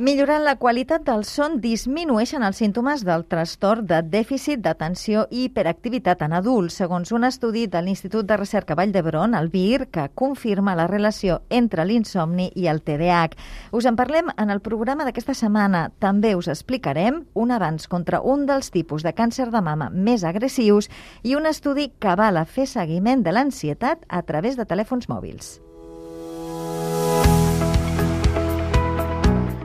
Millorant la qualitat del son disminueixen els símptomes del trastorn de dèficit d'atenció i hiperactivitat en adults, segons un estudi de l'Institut de Recerca Vall d'Hebron, el VIR, que confirma la relació entre l'insomni i el TDAH. Us en parlem en el programa d'aquesta setmana. També us explicarem un avanç contra un dels tipus de càncer de mama més agressius i un estudi que val a fer seguiment de l'ansietat a través de telèfons mòbils.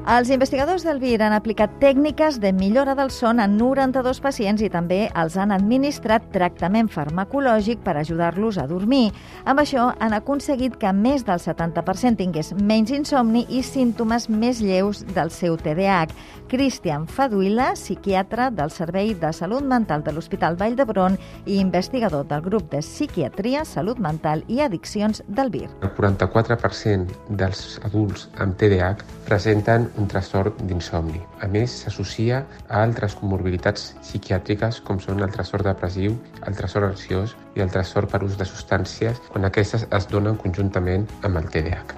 Els investigadors del VIR han aplicat tècniques de millora del son a 92 pacients i també els han administrat tractament farmacològic per ajudar-los a dormir. Amb això han aconseguit que més del 70% tingués menys insomni i símptomes més lleus del seu TDAH. Cristian Faduila, psiquiatre del Servei de Salut Mental de l'Hospital Vall d'Hebron i investigador del grup de Psiquiatria, Salut Mental i Addiccions del VIR. El 44% dels adults amb TDAH presenten un trastorn d'insomni. A més, s'associa a altres comorbilitats psiquiàtriques com són el trastorn depressiu, el trastorn ansiós i el trastorn per ús de substàncies quan aquestes es donen conjuntament amb el TDAH.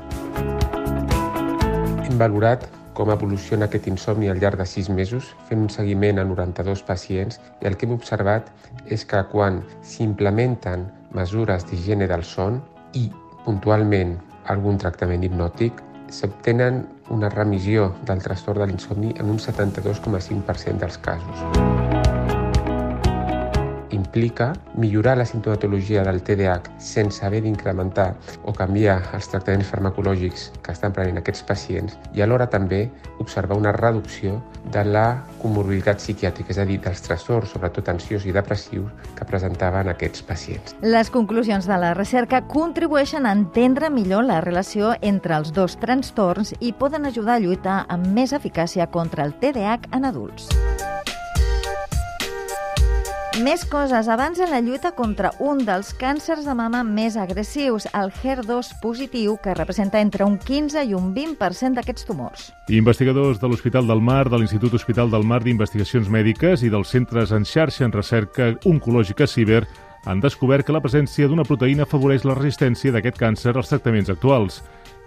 Hem valorat com evoluciona aquest insomni al llarg de 6 mesos, fent un seguiment a 92 pacients i el que hem observat és que quan s'implementen mesures d'higiene del son i puntualment algun tractament hipnòtic, s'obtenen una remissió del trastorn de l'insomni en un 72,5% dels casos implica millorar la sintomatologia del TDAH sense haver d'incrementar o canviar els tractaments farmacològics que estan prenent aquests pacients i alhora també observar una reducció de la comorbilitat psiquiàtrica, és a dir, dels trastorns, sobretot ansiós i depressius, que presentaven aquests pacients. Les conclusions de la recerca contribueixen a entendre millor la relació entre els dos trastorns i poden ajudar a lluitar amb més eficàcia contra el TDAH en adults. Més coses. Abans en la lluita contra un dels càncers de mama més agressius, el HER2 positiu, que representa entre un 15 i un 20% d'aquests tumors. Investigadors de l'Hospital del Mar, de l'Institut Hospital del Mar d'Investigacions Mèdiques i dels centres en xarxa en recerca oncològica CIBER han descobert que la presència d'una proteïna afavoreix la resistència d'aquest càncer als tractaments actuals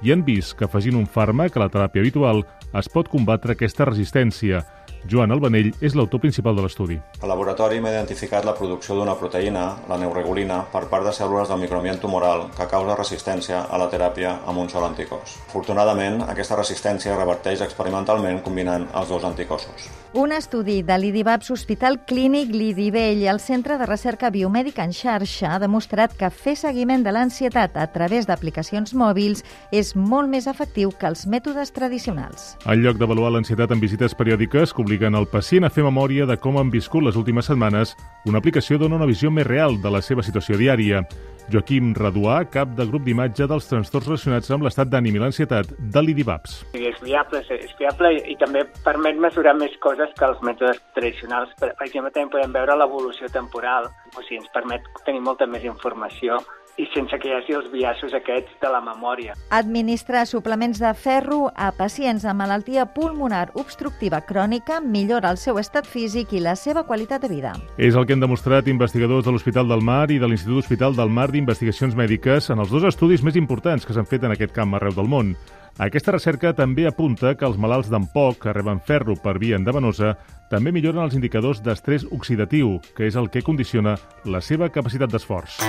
i han vist que afegint un fàrmac a la teràpia habitual es pot combatre aquesta resistència. Joan Albanell és l'autor principal de l'estudi. El laboratori m'ha identificat la producció d'una proteïna, la neuregulina, per part de cèl·lules del microambient tumoral que causa resistència a la teràpia amb un sol anticòs. Afortunadament, aquesta resistència reverteix experimentalment combinant els dos anticossos. Un estudi de l'IDIVAPS Hospital Clínic Lidivell, el Centre de Recerca Biomèdica en xarxa, ha demostrat que fer seguiment de l'ansietat a través d'aplicacions mòbils és molt més efectiu que els mètodes tradicionals. En lloc d'avaluar l'ansietat en visites periòdiques, obliguen el pacient a fer memòria de com han viscut les últimes setmanes, una aplicació dona una visió més real de la seva situació diària. Joaquim Raduà, cap de grup d'imatge dels trastorns relacionats amb l'estat d'ànim i l'ansietat de l'IDIVAPS. És fiable, és fiable i també permet mesurar més coses que els mètodes tradicionals. Per, per exemple, també podem veure l'evolució temporal, o sigui, ens permet tenir molta més informació i sense que hi hagi els biaixos aquests de la memòria. Administrar suplements de ferro a pacients amb malaltia pulmonar obstructiva crònica millora el seu estat físic i la seva qualitat de vida. És el que han demostrat investigadors de l'Hospital del Mar i de l'Institut Hospital del Mar d'Investigacions Mèdiques en els dos estudis més importants que s'han fet en aquest camp arreu del món. Aquesta recerca també apunta que els malalts d'empoc que reben ferro per via endavenosa també milloren els indicadors d'estrès oxidatiu, que és el que condiciona la seva capacitat d'esforç.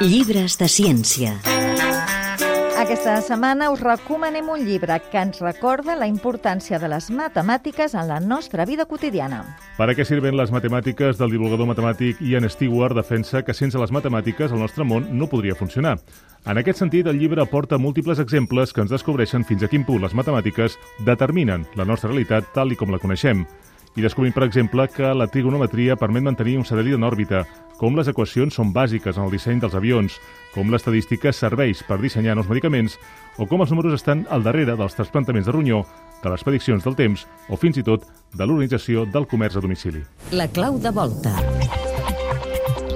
Llibres de ciència. Aquesta setmana us recomanem un llibre que ens recorda la importància de les matemàtiques en la nostra vida quotidiana. ¿Para qué sirven les matemàtiques del divulgador matemàtic Ian Stewart defensa que sense les matemàtiques el nostre món no podria funcionar. En aquest sentit, el llibre aporta múltiples exemples que ens descobreixen fins a quin punt les matemàtiques determinen la nostra realitat tal i com la coneixem. I descobrim, per exemple, que la trigonometria permet mantenir un satèl·lit en òrbita, com les equacions són bàsiques en el disseny dels avions, com l'estadística serveix per dissenyar nous medicaments o com els números estan al darrere dels trasplantaments de ronyó, de les prediccions del temps o fins i tot de l'organització del comerç a domicili. La clau de volta.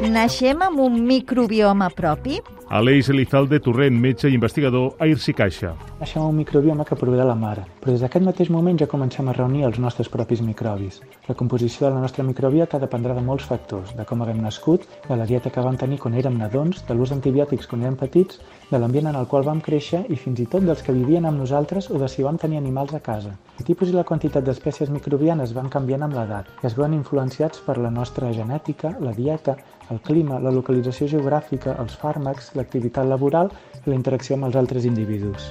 Naixem amb un microbioma propi? Aleix Elizalde Torrent, metge i investigador a Irsi Caixa. Amb un microbioma que prové de la mare però des d'aquest mateix moment ja comencem a reunir els nostres propis microbis. La composició de la nostra microbiota dependrà de molts factors, de com haguem nascut, de la dieta que vam tenir quan érem nadons, de l'ús d'antibiòtics quan érem petits, de l'ambient en el qual vam créixer i fins i tot dels que vivien amb nosaltres o de si vam tenir animals a casa. El tipus i la quantitat d'espècies microbianes van canviant amb l'edat i es veuen influenciats per la nostra genètica, la dieta, el clima, la localització geogràfica, els fàrmacs, l'activitat laboral i la interacció amb els altres individus.